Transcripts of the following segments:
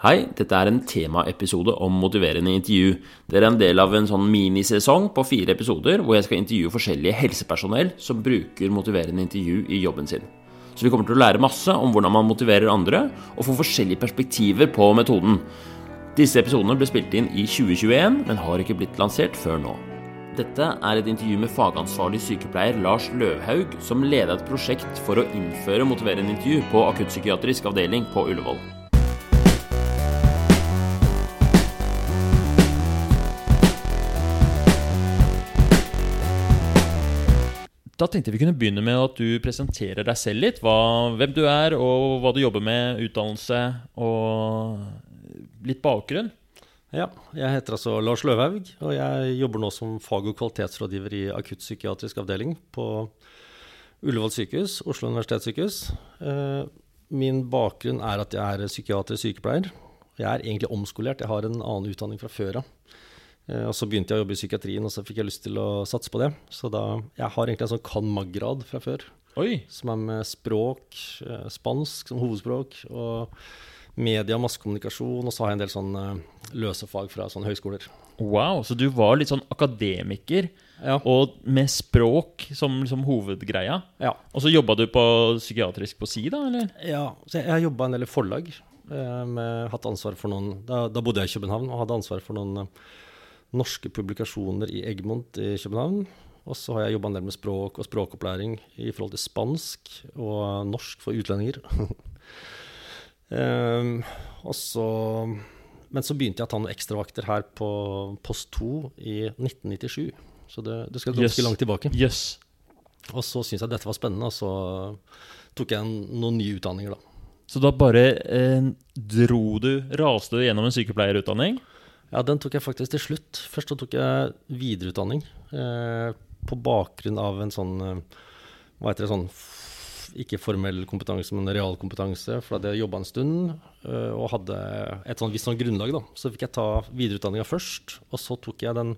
Hei, dette er en temaepisode om motiverende intervju. Dere er en del av en sånn minisesong på fire episoder hvor jeg skal intervjue forskjellige helsepersonell som bruker motiverende intervju i jobben sin. Så vi kommer til å lære masse om hvordan man motiverer andre, og få forskjellige perspektiver på metoden. Disse episodene ble spilt inn i 2021, men har ikke blitt lansert før nå. Dette er et intervju med fagansvarlig sykepleier Lars Løvhaug, som leda et prosjekt for å innføre motiverende intervju på akuttpsykiatrisk avdeling på Ullevål. Da tenkte jeg vi kunne begynne med at du presenterer deg selv litt. Hva, hvem du er, og hva du jobber med, utdannelse og litt bakgrunn. Ja, jeg heter altså Lars Løvhaug, og jeg jobber nå som fag- og kvalitetsrådgiver i akuttpsykiatrisk avdeling på Ullevål sykehus, Oslo universitetssykehus. Eh, min bakgrunn er at jeg er psykiatrisk sykepleier. Jeg er egentlig omskolert, jeg har en annen utdanning fra før av. Eh, og så begynte jeg å jobbe i psykiatrien, og så fikk jeg lyst til å satse på det. Så da, jeg har egentlig en sånn cand.mag.-grad fra før, Oi, som er med språk, eh, spansk som hovedspråk, og media og massekommunikasjon, og så har jeg en del sånn løse fag fra sånne høyskoler. wow, så du var litt sånn akademiker, Ja. og med språk som som hovedgreia. Ja. Og så jobba du på psykiatrisk på si, da, eller? Ja, så jeg, jeg jobba en del i forlag. Eh, med, hatt ansvar for noen, da, da bodde jeg i København og hadde ansvar for noen norske publikasjoner i Egmont i København. Og så har jeg jobba en del med språk og språkopplæring i forhold til spansk og norsk for utlendinger. um, og så, men så begynte jeg å ta noen ekstravakter her på Post 2 i 1997. Så det, det skal ganske Yes. langt tilbake. Yes. Og så syntes jeg dette var spennende, og så tok jeg noen nye utdanninger, da. Så da bare eh, dro du, raste du gjennom en sykepleierutdanning? Ja, den tok jeg faktisk til slutt. Først tok jeg videreutdanning eh, på bakgrunn av en sånn eh, Hva heter det sånn Ikke formell kompetanse, men realkompetanse. For da hadde jeg jobba en stund eh, og hadde et sånn visst sånn grunnlag, da. Så fikk jeg ta videreutdanninga først, og så tok jeg den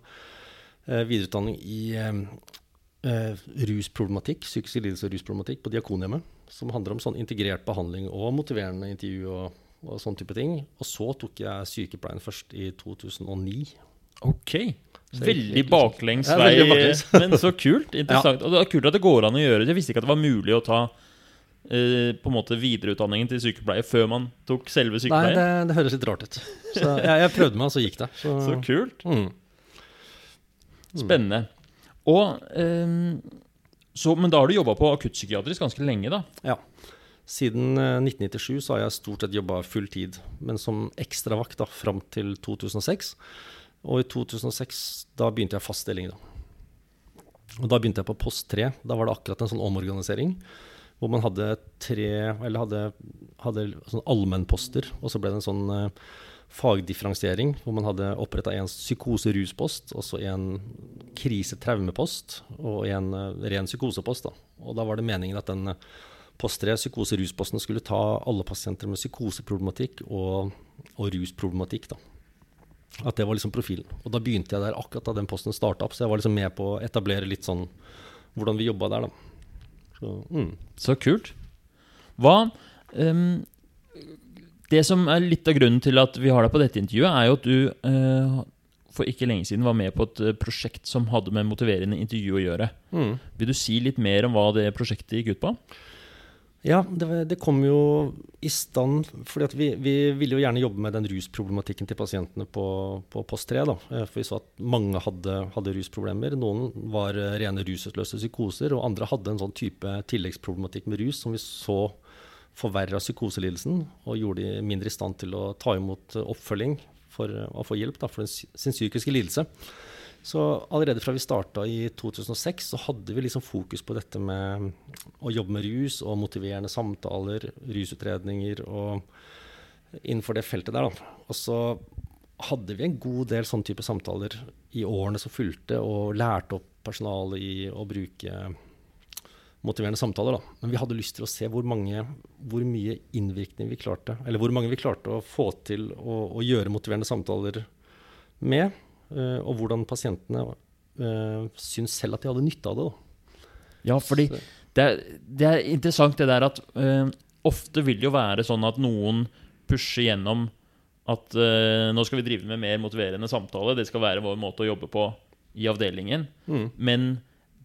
eh, videreutdanning i eh, rusproblematikk, psykiske lidelser og rusproblematikk på Diakonhjemmet. Som handler om sånn integrert behandling og motiverende intervju og, og sånn type ting. Og så tok jeg sykepleien først i 2009. Ok. Veldig baklengs vei, veldig baklengs. men så kult. Interessant. Og det er kult at det går an å gjøre det. Jeg visste ikke at det var mulig å ta eh, på en måte videreutdanningen til sykepleier før man tok selve Nei, det, det høres litt rart ut. Så jeg, jeg prøvde meg, og så gikk det. Så, Så kult. mm. Spennende. Og ehm, så, Men da har du jobba på akuttpsykiatrisk ganske lenge, da? Ja. Siden eh, 1997 så har jeg stort sett jobba full tid, men som ekstravakt da, fram til 2006. Og i 2006 da begynte jeg fast stilling. Da. Og da begynte jeg på post 3. Da var det akkurat en sånn omorganisering. Hvor man hadde tre Eller hadde, hadde sånn allmennposter, og så ble det en sånn uh, fagdifferensiering. Hvor man hadde oppretta en psykose-ruspost, og så en krise-traumepost og en uh, ren psykosepost. Da. Og da var det meningen at den eh, post 3, psykose-rusposten, skulle ta alle pasienter med psykoseproblematikk og, og rusproblematikk. da. At det var liksom profilen. Og da begynte jeg der akkurat da den posten starta opp, så jeg var liksom med på å etablere litt sånn hvordan vi jobba der, da. Så, mm. Så kult. Hva um, Det som er litt av grunnen til at vi har deg på dette intervjuet, er jo at du uh, for ikke lenge siden var med på et eh, prosjekt som hadde med motiverende intervju å gjøre. Mm. Vil du si litt mer om hva det prosjektet gikk ut på? Ja, det, det kom jo i stand fordi vi, vi ville jo gjerne jobbe med den rusproblematikken til pasientene på, på post 3. Da. Eh, For vi så at mange hadde, hadde rusproblemer. Noen var eh, rene rusutløse psykoser, og andre hadde en sånn type tilleggsproblematikk med rus som vi så forverra psykoselidelsen og gjorde de mindre i stand til å ta imot oppfølging for eh, å få hjelp da, for sin psykiske lidelse. Så allerede fra vi starta i 2006, så hadde vi liksom fokus på dette med å jobbe med rus og motiverende samtaler, rusutredninger og innenfor det feltet der. Da. Og så hadde vi en god del sånne type samtaler i årene som fulgte, og lærte opp personalet i å bruke motiverende samtaler. Da. Men vi hadde lyst til å se hvor, mange, hvor mye innvirkning vi klarte, eller hvor mange vi klarte å få til å, å gjøre motiverende samtaler med, og hvordan pasientene uh, syns selv at de hadde nytte av det. Da. Ja, fordi det er, det er interessant det der at uh, ofte vil det jo være sånn at noen pusher gjennom at uh, nå skal vi drive med mer motiverende samtale. Det skal være vår måte å jobbe på i avdelingen. Mm. Men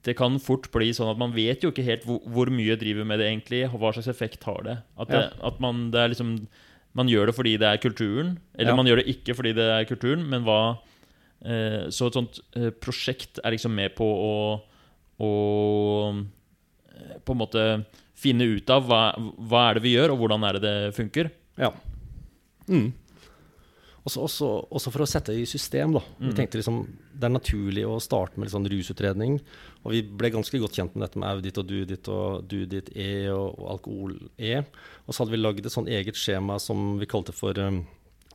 det kan fort bli sånn at man vet jo ikke helt hvor, hvor mye driver med det egentlig. og Hva slags effekt har det? At, det, at man, det er liksom, man gjør det fordi det er kulturen, eller Ja. man gjør det ikke fordi det er kulturen. Men hva eh, Så et sånt eh, prosjekt er liksom med på å, å eh, På en måte finne ut av hva, hva er det vi gjør, og hvordan er det det funker. Ja. Mm. Også, også, også for å sette i system, da. Vi tenkte liksom Det er naturlig å starte med sånn rusutredning. Og vi ble ganske godt kjent med dette med Audit og Dudit og Dudit E og, og Alkohol-E. Og så hadde vi lagd et sånn eget skjema som vi kalte for um,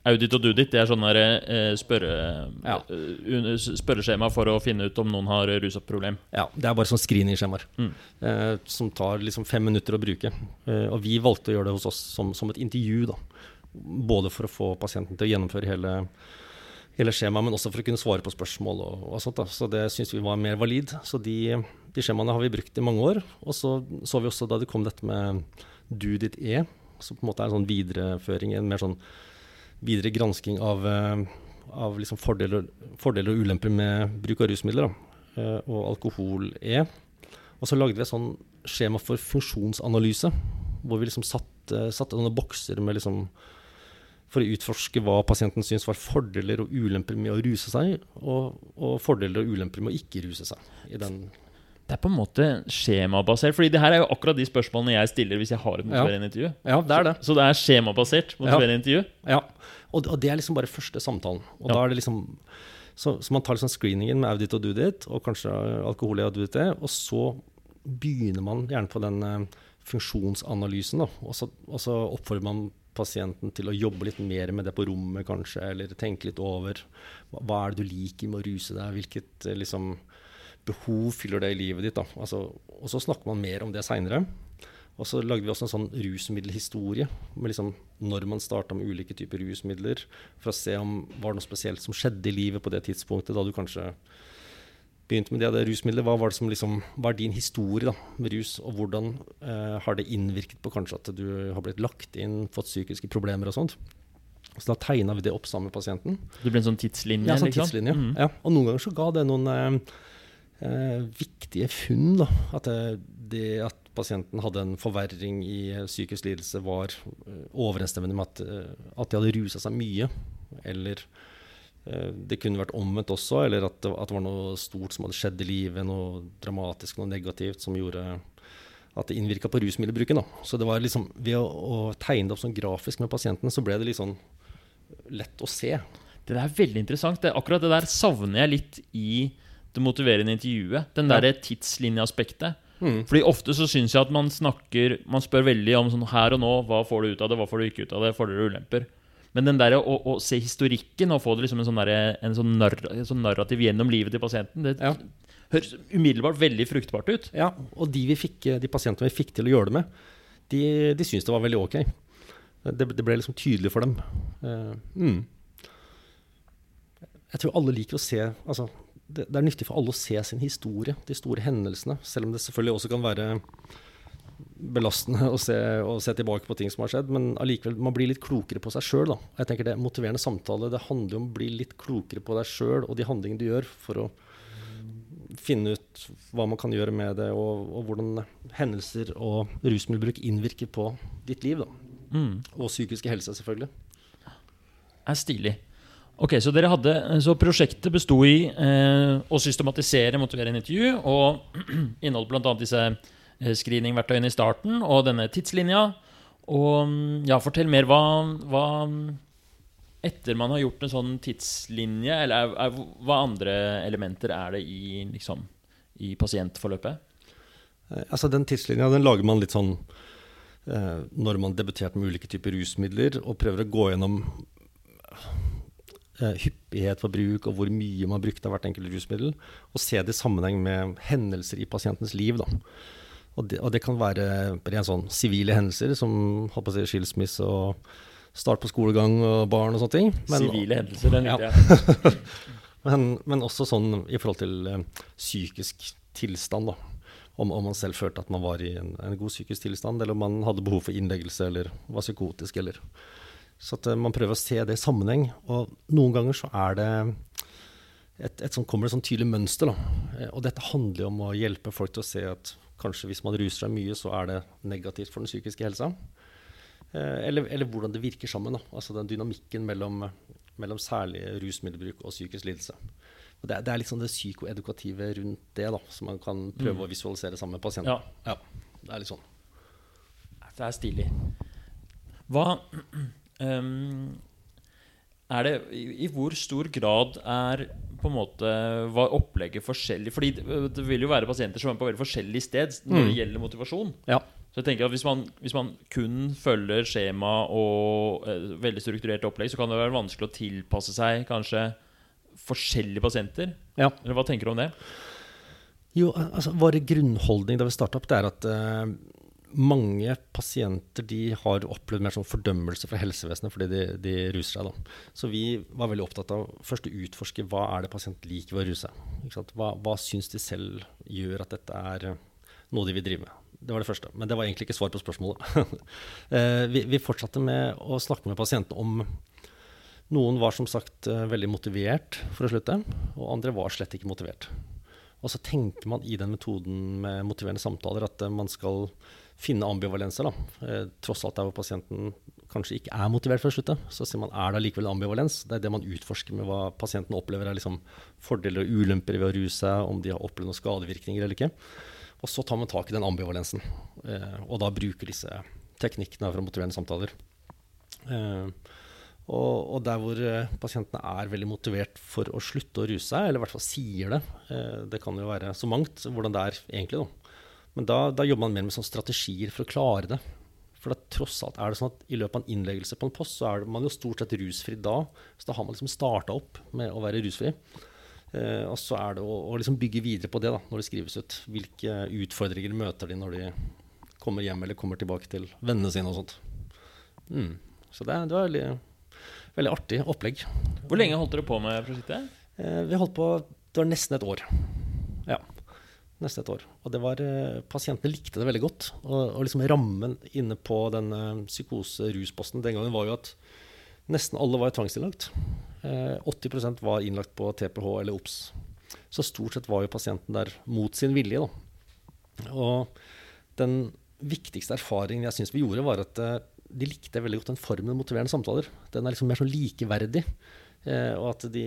Audit og Dudit det er sånn der, eh, spørre, Ja. eh, spørreskjema for å finne ut om noen har rusproblem. Ja, det er bare sånn screeningskjemaer. Mm. Eh, som tar liksom fem minutter å bruke. Eh, og vi valgte å gjøre det hos oss som, som et intervju, da. Både for å få pasienten til å gjennomføre hele, hele skjemaet, men også for å kunne svare på spørsmål og, og sånt. da. Så det syns vi var mer valid. Så de, de skjemaene har vi brukt i mange år. Og så så vi også da det kom dette med Do ditt E, som på en måte er en sånn videreføring, en mer sånn videre gransking av, eh, av liksom fordeler, fordeler og ulemper med bruk av rusmidler. Da. Eh, og alkohol-E. Og så lagde vi et sånn skjema for funksjonsanalyse, hvor vi liksom satte, satte noen bokser med liksom for å utforske hva pasienten syns var fordeler og ulemper med å ruse seg, og, og fordeler og ulemper med å ikke ruse seg. I den Det er på en måte skjemabasert. Fordi det her er jo akkurat de spørsmålene jeg stiller hvis jeg har et motiverende intervju. ja, det er det. Så det er skjemabasert motiverende intervju. Ja. Og, og det er liksom bare første samtalen. Og Ja. da er det liksom så, så man tar liksom screeningen med Audit og Dudit, og kanskje alkohol i Audit, og så begynner man gjerne på den eh, funksjonsanalysen. Da. Og, så, og så oppfordrer man pasienten til å jobbe litt mer med det på rommet, kanskje, eller tenke litt over hva, hva er det du liker med å ruse deg, hvilket eh, liksom, behov fyller det i livet ditt. Altså, og så snakker man mer om det seinere. Og så lagde vi også en sånn rusmiddelhistorie, med liksom når man starta med ulike typer rusmidler, for å se om var det noe spesielt som skjedde i livet på det tidspunktet da du kanskje begynte med det, det rusmiddelet. Hva var det som liksom, hva er din historie da, med rus, og hvordan eh, har det innvirket på kanskje at du har blitt lagt inn, fått psykiske problemer og sånt. Så da tegna vi det opp sammen med pasienten. Det ble en sånn tidslinje. Ja, sånn liksom. tidslinje. Mm. Ja. Og noen ganger så ga det noen eh, eh, viktige funn. Da. At det, det at pasienten hadde en forverring i eh, psykisk lidelse, var eh, overensstemmende med at, eh, at de hadde rusa seg mye. Eller eh, det kunne vært omvendt også, eller at det, at det var noe stort som hadde skjedd i livet, noe dramatisk, noe negativt, som gjorde at det innvirka på rusmiddelbruken. Da. Så det var liksom, ved å, å tegne det opp sånn grafisk med pasienten, så ble det litt sånn lett å se. Det der er veldig interessant. Det, akkurat det der savner jeg litt i det motiverende intervjuet. Den derre tidslinjeaspektet. Mm. Fordi ofte så syns jeg at man snakker Man spør veldig om sånn her og nå. Hva får du ut av det, hva får du ikke ut av det, fordeler og ulemper. Men den der å, å se historikken og få det liksom en sånn, der, en sånn, narr, en sånn narrativ gjennom livet til pasienten, det Ja. høres umiddelbart veldig fruktbart ut. Ja, og de, vi fikk, de pasientene vi fikk til å gjøre det med, de, de syntes det var veldig ok. Det, det ble liksom tydelig for dem. Uh, mm. Jeg tror alle liker å se altså, det, det er nyttig for alle å se sin historie, de store hendelsene. Selv om det selvfølgelig også kan være belastende å se, å se tilbake på ting som har skjedd. Men allikevel, man blir litt klokere på seg sjøl. Jeg tenker det Motiverende samtale det handler om å bli litt klokere på deg sjøl og de handlingene du gjør, for å finne ut hva man kan gjøre med det, og, og hvordan hendelser og rusmiddelbruk innvirker på ditt liv. Mm. Og psykiske helse, selvfølgelig. er stilig. Ok, Så hadde, så prosjektet besto i eh, å systematisere motiverende intervju og inneholdt bl.a. disse eh, screeningverktøyene i starten og denne tidslinja. Og mm, ja, fortell mer. Hva, hva Etter man har gjort en sånn tidslinje, eller er, er, hva andre elementer er det i, liksom, i pasientforløpet? Eh, altså Den tidslinja den lager man litt sånn eh, når man debuterte med ulike typer rusmidler, og prøver å gå gjennom hyppighet for bruk og hvor mye man brukte av hvert enkelt rusmiddel, og se det i sammenheng med hendelser i pasientens liv. Da. Og, det, og det kan være rent sånn sivile hendelser, som si, skilsmisse og start på skolegang og barn og sånne ting. Men- Sivile hendelser, den Ja. likte jeg. Men, men også sånn i forhold til eh, psykisk tilstand, da. Om, om man selv følte at man var i en, en god psykisk tilstand, eller om man hadde behov for innleggelse, eller var psykotisk, eller Så at man prøver å se det i sammenheng. Og noen ganger så er det et, et sånt, kommer det sånn tydelig mønster. Da. Og dette handler jo om å hjelpe folk til å se at kanskje hvis man ruser seg mye, så er det negativt for den psykiske helsa. Eller, eller hvordan det virker sammen. Da. Altså den dynamikken mellom, mellom særlig rusmiddelbruk og psykisk lidelse. Det er, det er, sånn det psykoedukative rundt det, da, som man kan prøve mm. å visualisere sammen med pasienten. Ja. ja. Det er litt sånn. Det er stilig. Hva um, er det i, i, hvor stor grad er på en måte var opplegget forskjellig? Fordi det, det vil jo være pasienter som er på veldig forskjellig sted når mm. det gjelder motivasjon. Ja. Så jeg tenker at hvis man, hvis man kun følger skjema og eh, veldig strukturert opplegg, så kan det være vanskelig å tilpasse seg kanskje forskjellige pasienter. Ja. Eller Hva tenker du om det? Jo, altså Vår grunnholdning da vi starta opp, det er at uh, mange pasienter de har opplevd mer sånn fordømmelse fra helsevesenet fordi de, de, ruser seg. Da. Så vi var veldig opptatt av først å utforske hva er det pasienten liker ved å ruse seg. Hva, hva syns de selv gjør at dette er eh, noe de vil drive med. Det var det første. Men det var egentlig ikke svar på spørsmålet. uh, vi, vi fortsatte med å snakke med pasientene om noen var som sagt eh, veldig motivert for å slutte, og andre var slett ikke motivert. Og så tenker man i den metoden med motiverende samtaler at eh, man skal finne ambivalenser. Da. Eh, tross alt der hvor pasienten kanskje ikke er motivert for å slutte, så ser man er det likevel ambivalens. Det er det man utforsker med hva pasienten opplever er liksom fordeler og ulemper ved å ruse seg, om de har opplevd noen skadevirkninger eller ikke. Og så tar man tak i den ambivalensen, og da bruker disse teknikkene fra motiverende samtaler. Og, og, der hvor eh, pasientene er veldig motivert for å slutte å ruse seg, eller i hvert fall sier det eh, Det kan jo være så mangt hvordan det er egentlig. Da. Men da, da, jobber man mer med sånn strategier for å klare det. For da, tross alt er det sånn at i løpet av en innleggelse på en post, så er man jo stort sett rusfri da. Så da har man liksom starta opp med å være rusfri. Eh, og så er det å, å liksom bygge videre på det da, når det skrives ut. Hvilke utfordringer møter de når de kommer hjem eller kommer tilbake til vennene sine og sånt. Mm. Så det, det var veldig veldig artig opplegg. Hvor lenge holdt dere på med prosjektet? Eh, vi holdt på det var nesten et år. Ja. Nesten et år. Og det var, eh, pasientene likte det veldig godt. Og, og liksom rammen inne på den eh, psykose-rusposten den gangen var jo at nesten alle var tvangsinnlagt. Eh, 80% var innlagt på TPH eller OBS. Så stort sett var jo pasienten der mot sin vilje. Da. Og den viktigste erfaringen jeg syns vi gjorde, var at eh, de likte veldig godt den formen motiverende samtaler. Den er liksom mer sånn likeverdig. Eh, og at de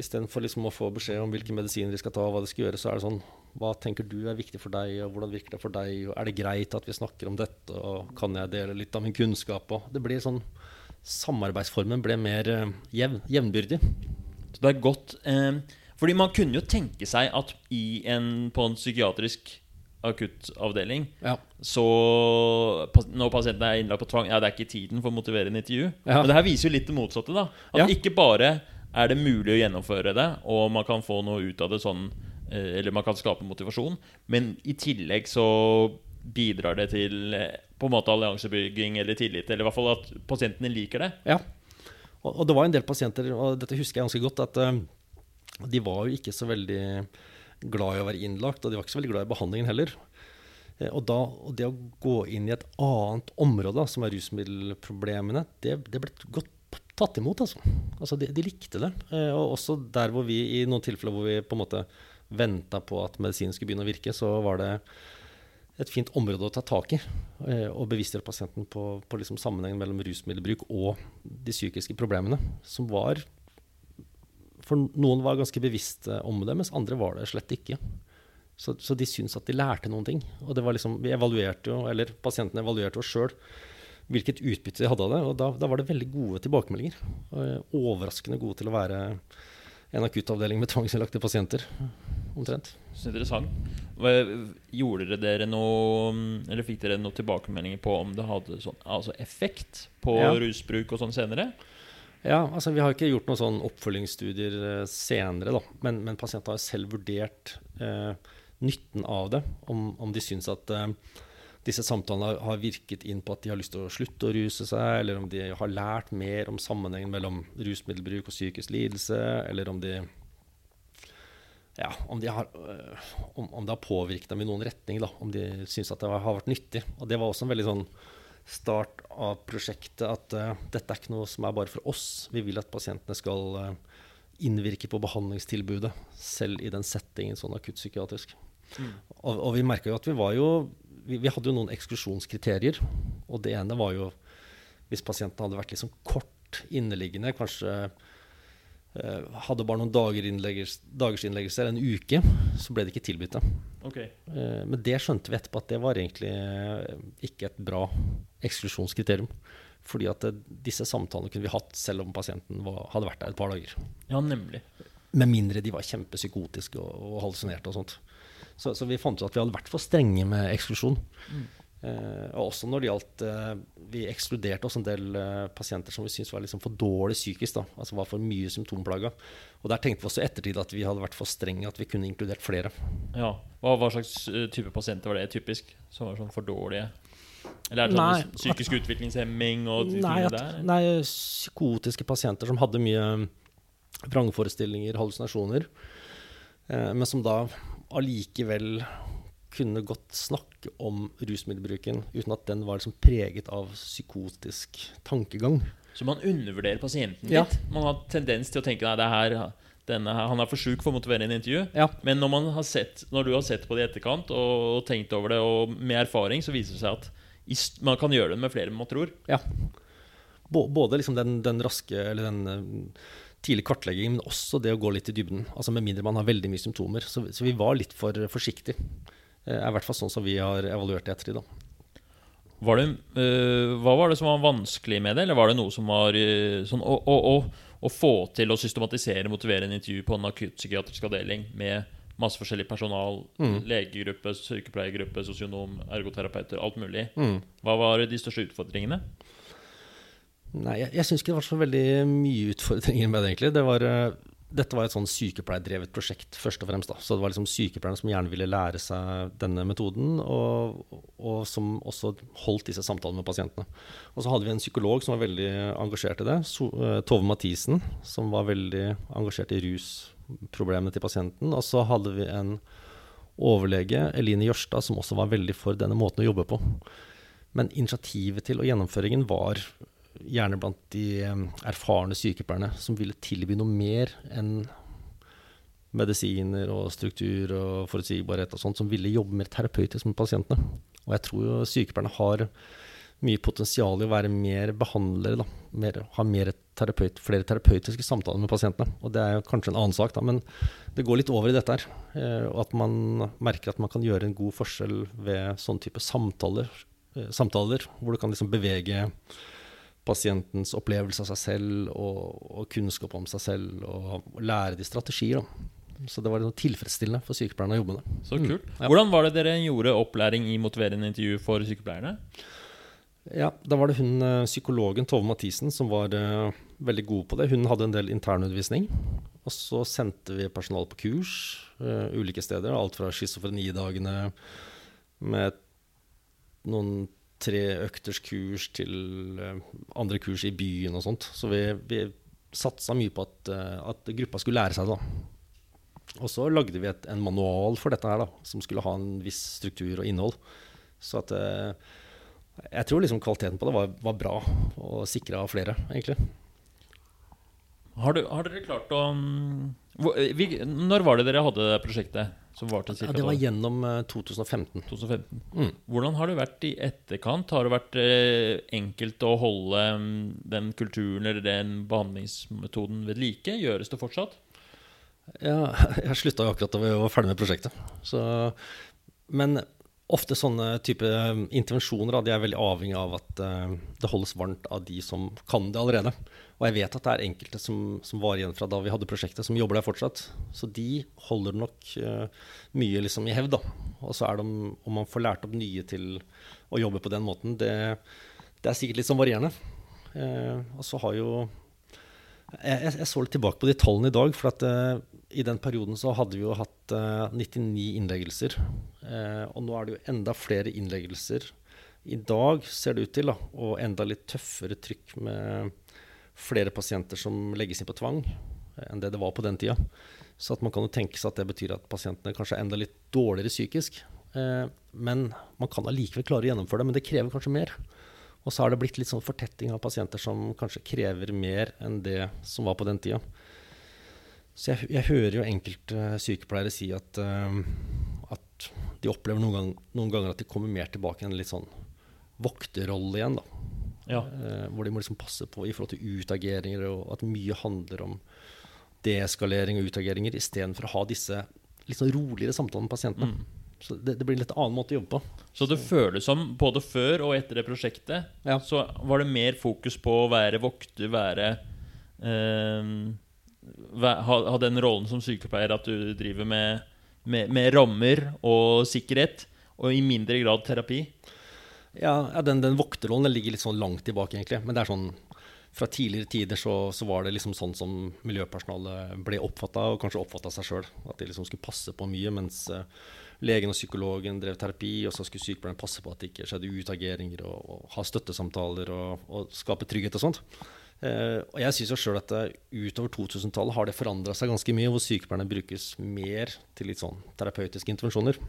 istedenfor liksom å få beskjed om hvilke medisiner de skal ta, og hva de skal gjøre, så er det sånn Hva tenker du er viktig for deg, og hvordan virker det for deg? Og er det greit at vi snakker om dette, og kan jeg dele litt av min kunnskap? Og det blir sånn Samarbeidsformen ble mer eh, jevn, jevnbyrdig. Så det er godt eh, Fordi man kunne jo tenke seg at i en, på en psykiatrisk akuttavdeling, ja. så når pasienten er innlagt på tvang Ja, det er ikke tiden for å motivere en intervju. Ja. Men det her viser jo litt det motsatte. da At ja. ikke bare er det mulig å gjennomføre det, og man kan få noe ut av det sånn eh, Eller man kan skape motivasjon, men i tillegg så bidrar det til eh, på en måte alliansebygging eller tillit. Eller i hvert fall at pasientene liker det. Ja. Og, det var en del pasienter, og dette husker jeg ganske godt, at uh, de var jo ikke så veldig glad i å være innlagt, og de var ikke så veldig glad i behandlingen heller. Eh, og, da, og det å gå inn i et annet område, som er rusmiddelproblemene, det, det ble godt tatt imot. Altså. altså de, de, likte det. Eh, og også der hvor vi i noen tilfeller hvor vi på en måte venta på at medisinen skulle begynne å virke, så var det et fint område å ta tak i. Eh, og bevisstgjøre pasienten på, på liksom sammenhengen mellom rusmiddelbruk og de psykiske problemene, som var for noen var ganske bevisste om det, mens andre var det slett ikke. Så, så de syntes at de lærte noen ting. Og det var liksom, vi evaluerte jo, eller pasientene evaluerte oss sjøl hvilket utbytte de hadde av det. Og da, da var det veldig gode tilbakemeldinger. Overraskende gode til å være en akuttavdeling med tvangsinnlagte pasienter. Omtrent. Så interessant. Gjorde dere noe Eller fikk dere noen tilbakemeldinger på om det hadde sånn, altså effekt på ja. rusbruk og sånn senere? Ja, altså Vi har ikke gjort noen sånn oppfølgingsstudier eh, senere, da. Men, men pasientene har selv vurdert eh, nytten av det. Om, om de syns at eh, disse samtalene har virket inn på at de har lyst til å slutte å ruse seg, eller om de har lært mer om sammenhengen mellom rusmiddelbruk og psykisk lidelse, eller om de ja, om, de har, øh, om, om, det har påvirket dem i noen retning. Da, om de syns at det har vært nyttig. Og Det var også en veldig sånn start av prosjektet at uh, dette er ikke noe som er bare for oss. Vi vil at pasientene skal uh, innvirke på behandlingstilbudet, selv i den settingen sånn akuttpsykiatrisk. Mm. Og, og, vi merka jo at vi var jo vi, vi, hadde jo noen eksklusjonskriterier. Og det ene var jo hvis pasienten hadde vært liksom kort inneliggende, kanskje eh, hadde bare noen dager innleggelse, eller en uke, så ble det ikke tilbudt det. Okay. Eh, men det skjønte vi etterpå at det var egentlig ikke et bra eksklusjonskriterium. Fordi at det, disse samtalene kunne vi hatt selv om pasienten var, hadde vært der et par dager. Ja, nemlig. Med mindre de var kjempepsykotiske og, og hallusinerte og sånt. Så, så, vi fant ut at vi hadde vært for strenge med eksklusjon. Mm. Eh, og også når det gjaldt eh, Vi ekskluderte også en del eh, pasienter som vi syntes var liksom for dårlig psykisk. da, Altså var for mye symptomplaga. Og der tenkte vi også i ettertid at vi hadde vært for strenge, at vi kunne inkludert flere. Ja, Hva, hva slags eh, type pasienter var det typisk? Som var sånn for dårlige? Eller er det sånn nei, psykisk at, utviklingshemming og nei, at, der? Nei, psykotiske pasienter som hadde mye vrangforestillinger, hallusinasjoner, eh, men som da allikevel kunne godt snakke om rusmiddelbruken uten at den var liksom preget av psykotisk tankegang. Så man undervurderer pasienten litt? Man har tendens til å tenke nei, her denne, han er for sjuk for å motivere en intervju. Ja. Men når, sett, når, du har sett på det i etterkant og, og, tenkt over det, og med erfaring, så viser det seg at man kan gjøre det med flere enn man tror. Ja. Både liksom den, den, raske eller den uh, tidlig kartlegging, men også det å gå litt i dybden. Altså Med mindre man har veldig mye symptomer. Så, så vi var litt for forsiktige. Det er i hvert fall sånn som vi har evaluert det etter i dag. Var det, uh, hva var det som var vanskelig med det, eller var det noe som var sånn å, å, å, å, få til å systematisere, motivere en intervju på en akuttpsykiatrisk avdeling med masse forskjellig personal. Mm. Legegruppe, sykepleiergruppe, sosionom, ergoterapeuter, alt mulig. Mm. Hva var de største utfordringene? Nei, jeg, jeg syns ikke det var så veldig mye utfordringer med det, egentlig. Det var, uh, dette var et sånn sykepleierdrevet prosjekt, først og fremst. Da. Så det var liksom sykepleierne som gjerne ville lære seg denne metoden, og, og, som også holdt disse samtalene med pasientene. Og så hadde vi en psykolog som var veldig engasjert i det, so, uh, Tove Mathisen, som var veldig engasjert i rusproblemene til pasienten. Og så hadde vi en overlege, Eline Jørstad, som også var veldig for denne måten å jobbe på. Men initiativet til og gjennomføringen var gjerne blant de erfarne sykepleierne som ville tilby noe mer enn medisiner og struktur og forutsigbarhet og sånt, som ville jobbe mer terapeutisk med pasientene. Og jeg tror jo sykepleierne har mye potensial i å være mer behandlere, da. Mer, ha mer terapeut, flere terapeutiske samtaler med pasientene. Og det er kanskje en annen sak, da, men det går litt over i dette her. Eh, og at man merker at man kan gjøre en god forskjell ved sånne type samtaler, eh, samtaler hvor du kan liksom bevege pasientens opplevelse av seg selv og, og kunnskap om seg selv, og, og lære de strategier. da. Så det var liksom tilfredsstillende for sykepleierne å jobbe med det. Så kult. Mm, ja. Hvordan var det dere gjorde opplæring i motiverende intervju for sykepleierne? Ja, Da var det hun eh, psykologen Tove Mathisen som var uh, veldig god på det. Hun hadde en del internundervisning. Og så sendte vi personal på kurs uh, ulike steder. Alt fra schizofrenidagene med noen treøkters kurs til uh, andre kurs i byen og sånt. Så vi, vi satsa mye på at, at, gruppa skulle lære seg det. Og så lagde vi et, en manual for dette her, da, som skulle ha en viss struktur og innhold. Så at jeg tror liksom kvaliteten på det var, var bra, og sikra flere, egentlig. Har, du, har, dere klart å hvor, vi, Når var det dere hadde det prosjektet? Som var ja, det var gjennom 2015. Eh, 2015. Mm. Hvordan har det vært i etterkant? Har det vært eh, enkelt å holde mm, den kulturen eller den behandlingsmetoden ved like? Gjøres det fortsatt? Ja, jeg slutta jo akkurat da vi var ferdig med prosjektet. Så, men ofte sånne type um, intervensjoner de er veldig avhengig av at uh, det holdes varmt av de som kan det allerede. Og jeg vet at det er enkelte som, som var igjen fra da vi hadde prosjektet, som jobber der fortsatt. Så de holder nok uh, mye liksom i hevd. Og så er det om, om, man får lært opp nye til å jobbe på den måten, det, det er sikkert litt sånn varierende. Uh, og så har jo jeg, jeg, så litt tilbake på de tallene i dag. For at uh, i den perioden så hadde vi jo hatt uh, 99 innleggelser. Uh, og nå er det jo enda flere innleggelser i dag, ser det ut til. Da, og enda litt tøffere trykk med flere pasienter som legges inn på tvang enn det det var på den tida. Så man kan jo tenke seg at det betyr at pasientene kanskje er enda litt dårligere psykisk. men man kan allikevel klare å gjennomføre det, men det krever kanskje mer. Og så har det blitt litt sånn fortetting av pasienter som kanskje krever mer enn det som var på den tida. Så jeg, jeg hører jo enkelte sykepleiere si at, uh, at de opplever noen, gang, noen, ganger at de kommer mer tilbake i en litt sånn vokterrolle igjen. da. Ja. Uh, hvor de må liksom passe på i forhold til utageringer, og at mye handler om deeskalering og utageringer, istedenfor å ha disse litt sånn roligere samtalene med pasientene. Mm. Så det, det, blir en litt annen måte å jobbe på. Så det føles som, både før og etter det prosjektet, ja. så var det mer fokus på å være vokter, være eh, ha, ha, den rollen som sykepleier at du driver med, med, med, rammer og sikkerhet, og i mindre grad terapi? Ja, ja den, den vokterrollen ligger litt sånn langt tilbake, egentlig. Men det er sånn fra tidligere tider så, så, var det liksom sånn som miljøpersonalet ble oppfatta, og kanskje oppfatta seg sjøl. At de liksom skulle passe på mye, mens uh, legen og psykologen drev terapi, og så skulle sykepleieren passe på at det ikke skjedde utageringer, og, og ha støttesamtaler og, og, skape trygghet og sånt. Uh, og jeg syns jo sjøl at uh, utover 2000-tallet har det forandra seg ganske mye, hvor sykepleierne brukes mer til litt sånn terapeutiske intervensjoner.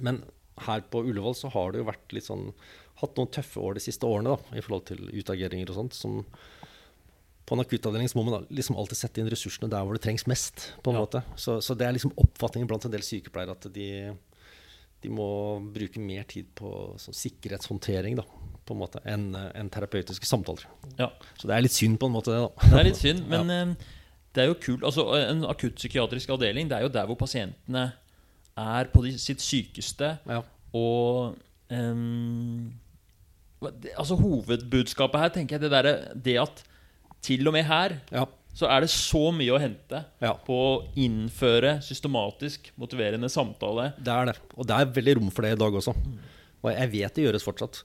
Men her på Ullevål så har det jo vært litt sånn hatt noen tøffe år de siste årene da, i forhold til utageringer og sånt. som på en akuttavdeling må man liksom alltid sette inn ressursene der hvor det trengs mest. på en ja. måte. Så, så, det er liksom oppfatningen blant en del sykepleiere at de, de må bruke mer tid på sånn sikkerhetshåndtering da, på en måte, enn en terapeutiske samtaler. Ja. Så det er litt synd på en måte, det. da. Det er litt synd, men ja. Eh, det er jo kult. Altså, en akuttpsykiatrisk avdeling det er jo der hvor pasientene er på de, sitt sykeste. Ja. Og um, Altså Hovedbudskapet her tenker jeg det, der, det at til og med her ja. så er det så mye å hente ja. på å innføre systematisk motiverende samtale. Det er det. Og det er veldig rom for det i dag også. Og jeg vet det gjøres fortsatt.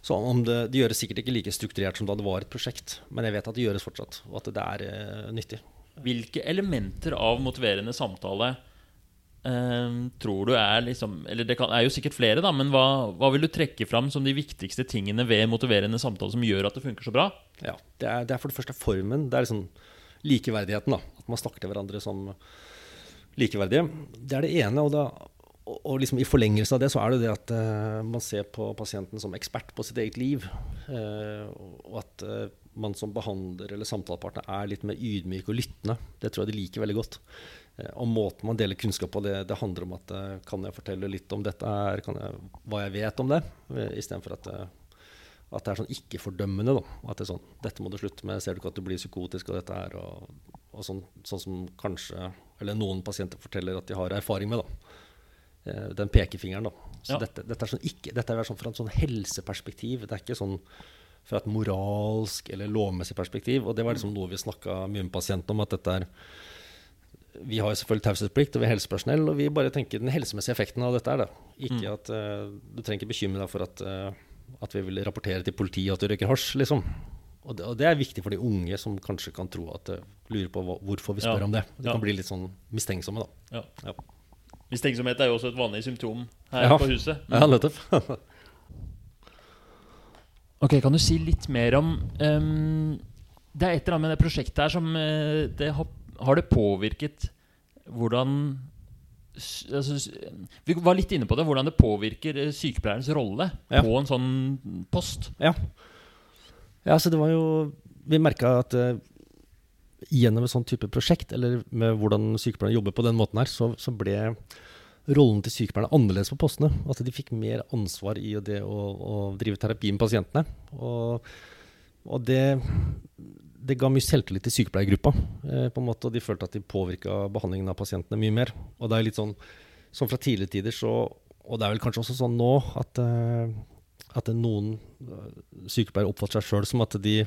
Så det, det, gjøres sikkert ikke like strukturert som da det var et prosjekt, men jeg vet at det gjøres fortsatt, og at det er eh, nyttig. Hvilke elementer av motiverende samtale tror du er liksom Eller det kan, er jo sikkert flere, da, men hva, hva, vil du trekke fram som de viktigste tingene ved motiverende samtale som gjør at det funker så bra? Ja, Det er, det er for det første formen. Det er liksom likeverdigheten. da At man snakker til hverandre som likeverdige. Det er det ene. Og, da, og, liksom i forlengelse av det så er det det at uh, man ser på pasienten som ekspert på sitt eget liv. Uh, og at man som behandler eller samtalepartner er litt mer ydmyk og lyttende. Det tror jeg de liker veldig godt. Eh, og måten man deler kunnskap på, det, det handler om at eh, kan jeg fortelle litt om dette her, jeg, hva jeg vet om det, eh, istedenfor at, at det er sånn ikke-fordømmende. At det er sånn 'Dette må du slutte med. Ser du ikke at du blir psykotisk av dette her?' Og, og sånn, sånn, som kanskje Eller noen pasienter forteller at de har erfaring med. da. Den pekefingeren. da. Så ja. dette, dette, er sånn ikke, dette er sånn fra et sånn helseperspektiv. Det er ikke sånn fra et moralsk eller lovmessig perspektiv. Og det var liksom noe vi snakka mye med pasientene om. at dette er vi har selvfølgelig taushetsplikt, og vi er helsepersonell, og vi bare tenker den helsemessige effekten av dette er det. Ikke mm. at uh, Du trenger ikke bekymre deg for at, uh, at, vi vil rapportere til politiet at du røyker hasj, liksom. Og det, og det, er viktig for de unge som kanskje kan tro at uh, lurer på hva, hvorfor vi spør ja. om det. De ja. kan bli litt sånn mistenksomme, da. Ja. Mistenksomhet er jo også et vanlig symptom her på huset. Ja, nettopp. ok, kan du si litt mer om um, Det er et eller annet med det prosjektet her som det har har det påvirket hvordan altså, Vi var litt inne på det, hvordan det påvirker eh, sykepleierens rolle ja. på en sånn post. Ja. ja, så det var jo Vi merka at uh, gjennom et sånn type prosjekt, eller med hvordan sykepleierne jobber på den måten her, så, så ble rollen til sykepleierne annerledes på postene. At de fikk mer ansvar i det å, å drive terapi med pasientene. Og, og det det ga mye selvtillit til sykepleiergruppa. Eh, på en måte, og De følte at de påvirka behandlingen av pasientene mye mer. Og det er litt sånn, sånn fra tidligere tider så, Og det er vel kanskje også sånn nå at, eh, at noen eh, sykepleiere oppfatter seg sjøl som at de,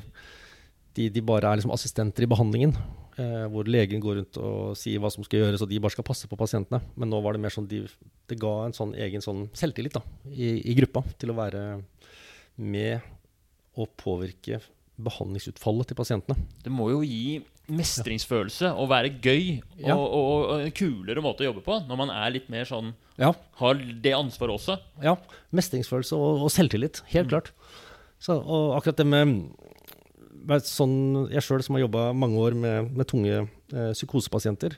de, de, bare er liksom assistenter i behandlingen. Eh, hvor legen går rundt og sier hva som skal gjøres, og de bare skal passe på pasientene. Men nå var det mer sånn de, det ga en sånn egen sånn selvtillit da, i, i gruppa til å være med og påvirke behandlingsutfallet til pasientene. Det må jo gi mestringsfølelse og være gøy ja. og, og, og, en kulere måte å jobbe på når man er litt mer sånn ja. Har det ansvaret også. Ja. Mestringsfølelse og, og selvtillit. Helt mm. klart. Så, og akkurat det med sånn, Jeg sjøl som har jobba mange år med, med tunge eh, psykosepasienter.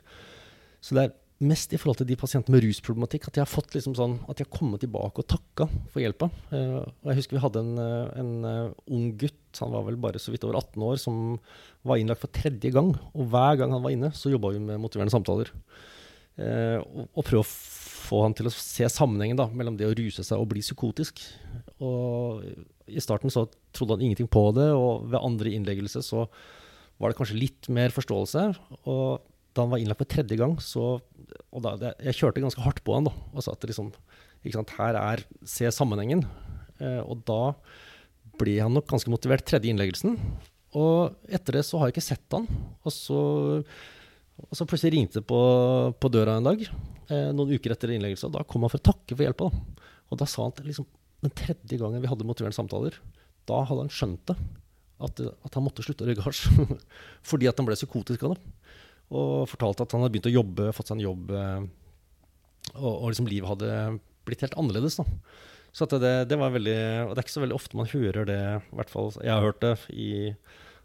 Så det er mest i forhold til de pasientene med rusproblematikk. At de har fått liksom sånn, at de har kommet tilbake og takka for hjelpa. Uh, og jeg husker vi hadde en, eh, en uh, ung gutt, han var vel bare så vidt over 18 år, som var innlagt for tredje gang. Og hver gang han var inne, så jobba vi med motiverende samtaler. Uh, og, og prøve å få han til å se sammenhengen da, mellom det å ruse seg og bli psykotisk. Og I starten så trodde han ingenting på det, og ved andre innleggelse så var det kanskje litt mer forståelse. Og da han var innlagt for tredje gang, så og da, Jeg kjørte ganske hardt på han da, og sa at liksom, sant, her er Se sammenhengen. Eh, og da ble han nok ganske motivert tredje innleggelsen. Og etter det så har jeg ikke sett han. Og så, og så plutselig ringte det på, på døra en dag, eh, noen uker etter innleggelsen, og da kom han for å takke for hjelpa. Og da sa han at liksom, den tredje gangen vi hadde motiverende samtaler, da hadde han skjønt det. At, at han måtte slutte å røyke hasj. Fordi at han ble psykotisk av det. Og fortalte at han hadde begynt å jobbe, fått seg en jobb, eh, og, og liksom livet hadde blitt helt annerledes. da. Så det, det, var veldig, og det er ikke så veldig ofte man hører det, i hvert fall jeg har hørt det, i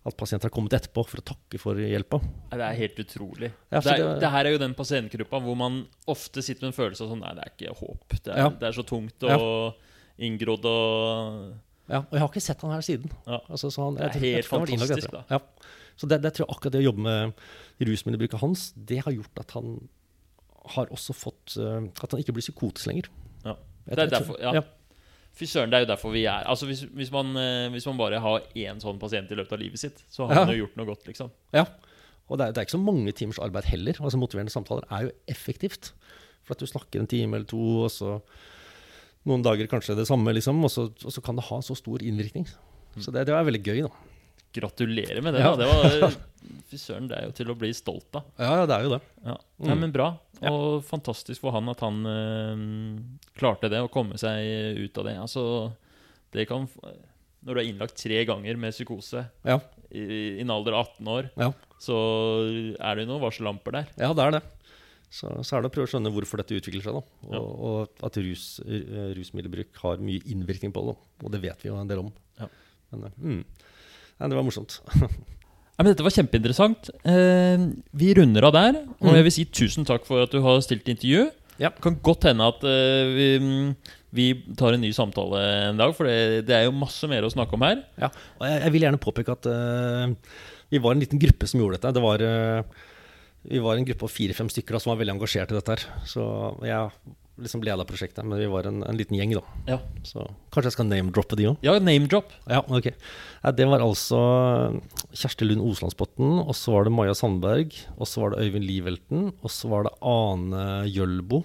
at pasienter har kommet etterpå for å takke for hjelpa. Det er helt utrolig. Ja, det, er, det, her er jo den pasientgruppa hvor man ofte sitter med en følelse av sånn Nei, det er ikke håp. Det er, ja. det er så tungt og ja. inngrodd og Ja, og jeg har ikke sett han her siden. Altså, han, det er helt fantastisk, da. Så det, det, tror jeg akkurat det å jobbe med rusmiddelbruket hans, det har gjort at han har også fått uh, At han ikke blir psykotisk lenger. Ja. Det er derfor, ja. Fy søren, det er jo derfor vi er Altså hvis, hvis, man, eh, hvis, man, bare har én sånn pasient i løpet av livet sitt, så har ja. man jo gjort noe godt, liksom. Ja. Og det er, det er, ikke så mange timers arbeid heller. Altså Motiverende samtaler er jo effektivt. For at du snakker en time eller to, og så noen dager kanskje det samme, liksom. Og så, og så kan det ha så stor innvirkning. Så det, det er veldig gøy, da. Gratulerer med det. Ja. Da. det var, Fy søren, det er jo til å bli stolt av. Ja, det er jo det. Ja. Mm. Nei, men bra. Og ja. fantastisk for han at han øh, klarte det, å komme seg ut av det. Altså, det kan Når du er innlagt tre ganger med psykose ja. i, i, en alder av 18 år, ja. så er det jo noen varsellamper der. Ja, det er det. Så, så, er det å prøve å skjønne hvorfor dette utvikler seg. Da. Og, og at rus, rusmiddelbruk har mye innvirkning på det. Da. Og det vet vi jo en del om. Men, øh, mm. Nei, det var morsomt. Ja, dette var kjempeinteressant. Eh, vi runder av der. Og mm. jeg vil si tusen takk for at du har stilt intervju. Ja. Det kan godt hende at eh, vi, vi, tar en ny samtale en dag, for det, det, er jo masse mer å snakke om her. Ja, og jeg, jeg vil gjerne påpeke at eh, vi var en liten gruppe som gjorde dette. Det var, uh, vi var en gruppe av fire-fem stykker som var veldig engasjert i dette. her Så jeg liksom leda prosjektet, men vi var en, en liten gjeng, da. Ja. Så kanskje jeg skal name-droppe de òg? Ja, name-drop. Ja, ok. Det var altså Kjersti Lund Oslandsbotn, og så var det Maja Sandberg, og så var det Øyvind Livelten, og så var det Ane Gjølbo,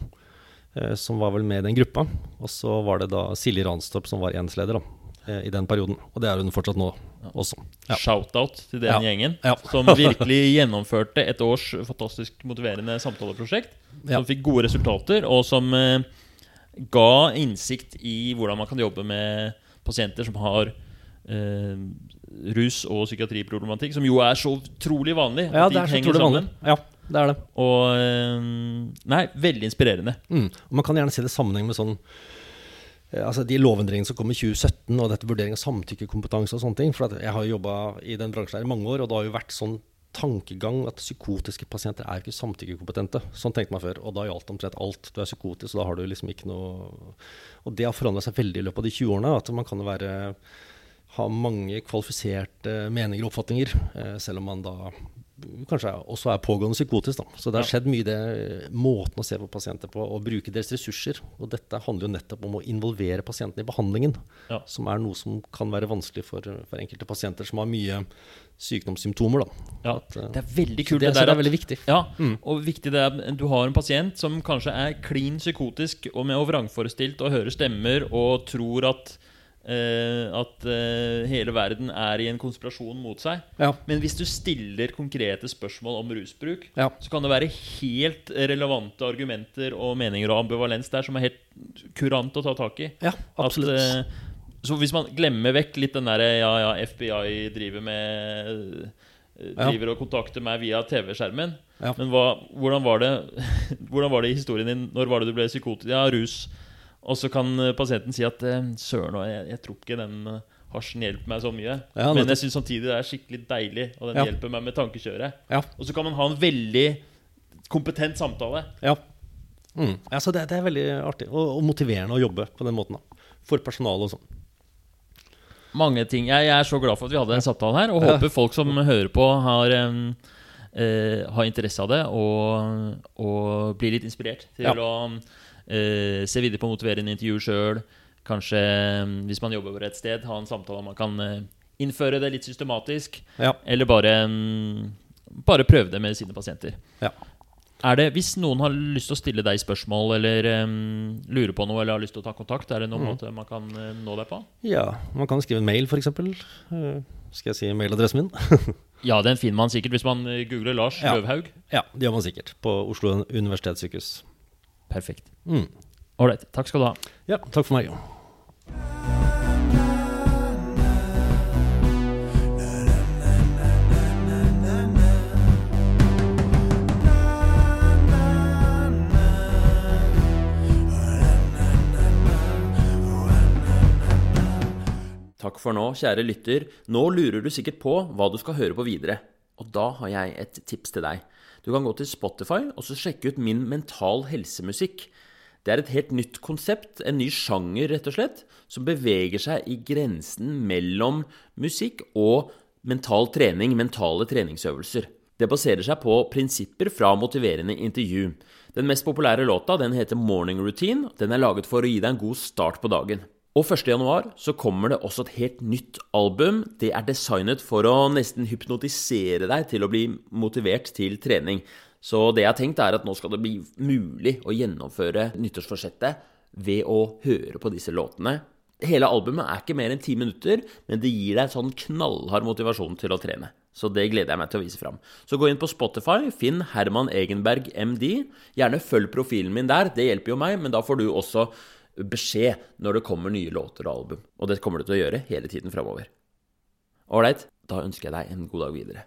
eh, som var vel med i den gruppa. Og så var det da Silje Ranstorp som var enhetsleder. Eh, i den perioden. Og det er hun fortsatt nå også. Ja. Shout-out til den ja. gjengen ja. som virkelig gjennomførte et års fantastisk motiverende samtaleprosjekt. Som fikk gode resultater, og som eh, ga innsikt i hvordan man kan jobbe med pasienter som har eh, rus- og psykiatriproblematikk, som jo er så utrolig vanlig. Ja, det er så utrolig vanlig. Ja, det er det. Og eh, Nei, veldig inspirerende. Mm. Og man kan gjerne se det i sammenheng med sånn altså De lovendringene som kom i 2017, og dette vurdering av samtykkekompetanse og sånne ting. For jeg har jobba i den bransjen her i mange år, og det har jo vært sånn tankegang at psykotiske pasienter er ikke samtykkekompetente. Sånn tenkte man før. Og da gjaldt omtrent alt. Du er psykotisk, og da har du liksom ikke noe Og det har forandra seg veldig i løpet av de 20 årene. At man kan være ha mange kvalifiserte meninger og oppfatninger, eh, selv om man da kanskje også er pågående psykotisk. Da. Så det har skjedd mye i det måten å se på pasienter på, og bruke deres ressurser. Og dette handler jo nettopp om å involvere pasientene i behandlingen, ja. som er noe som kan være vanskelig for, for enkelte pasienter som har mye sykdomssymptomer. Ja, at, det er veldig kult. Det, det, er, det er veldig viktig. Ja, mm. og viktig det er du har en pasient som kanskje er klin psykotisk og med og vrangforestilt og hører stemmer og tror at Uh, at uh, hele verden er i en konspirasjon mot seg. Ja. Men hvis du stiller konkrete spørsmål om rusbruk, ja. så kan det være helt relevante argumenter og meninger og ambivalens der som er helt kurant å ta tak i. Ja, at, uh, Så hvis man glemmer vekk litt den derre ja, ja, FBI driver med Driver og kontakter meg via TV-skjermen. Men hva, hvordan, var det, hvordan var det i historien din? Når var det du ble psykotisk? Ja, rus. Og så kan eh, pasienten si at eh, søren, jeg, jeg tror ikke den eh, hasjen hjelper meg så mye. Ja, men jeg syns samtidig det er skikkelig deilig, og den ja. hjelper meg med tankekjøret. Ja. Og så kan man ha en veldig kompetent samtale. Ja. Mm. ja så det, det, er veldig artig og, og, motiverende å jobbe på den måten. da For personalet og sånn. Mange ting. Jeg, jeg, er så glad for at vi hadde en samtale her, og håper folk som hører på, har, eh, har interesse av det og, og blir litt inspirert til ja. å se videre på motiverende intervju sjøl. Kanskje, hvis man jobber over et sted, ha en samtale om man kan eh, innføre det litt systematisk. Ja. Eller bare, bare prøve det med sine pasienter. Ja. Er det, Hvis noen har lyst til å stille deg spørsmål eller um, lurer på noe, eller har lyst til å ta kontakt, er det noen mm. måte man kan uh, nå deg på? Ja, man kan skrive en mail, f.eks. Uh, skal jeg si mailadressen min? ja, den finner man sikkert hvis man eh, googler Lars ja. Løvhaug. Ja, det gjør man sikkert. På Oslo universitetssykehus. Perfekt. Ålreit. Mm. Takk skal du ha. Ja, takk for meg. Takk for nå, kjære lytter. Nå lurer du sikkert på hva du skal høre på videre. Og da har jeg et tips til deg. Du kan gå til Spotify og så sjekke ut min mental helsemusikk. Det er et helt nytt konsept, en ny sjanger, rett og slett, som beveger seg i grensen mellom musikk og mental trening, mentale treningsøvelser. Det baserer seg på prinsipper fra motiverende intervju. Den mest populære låta den heter Morning Routine. Den er laget for å gi deg en god start på dagen. Og 1.1 så kommer det også et helt nytt album. Det er designet for å nesten hypnotisere deg til å bli motivert til trening. Så det jeg har tenkt, er at nå skal det bli mulig å gjennomføre nyttårsforsettet ved å høre på disse låtene. Hele albumet er ikke mer enn ti minutter, men det gir deg sånn knallhard motivasjon til å trene. Så det gleder jeg meg til å vise fram. Så gå inn på Spotify, finn Herman Egenberg MD. Gjerne følg profilen min der, det hjelper jo meg, men da får du også beskjed når det kommer nye låter og album. Og det kommer du til å gjøre hele tiden framover. Ålreit, da ønsker jeg deg en god dag videre.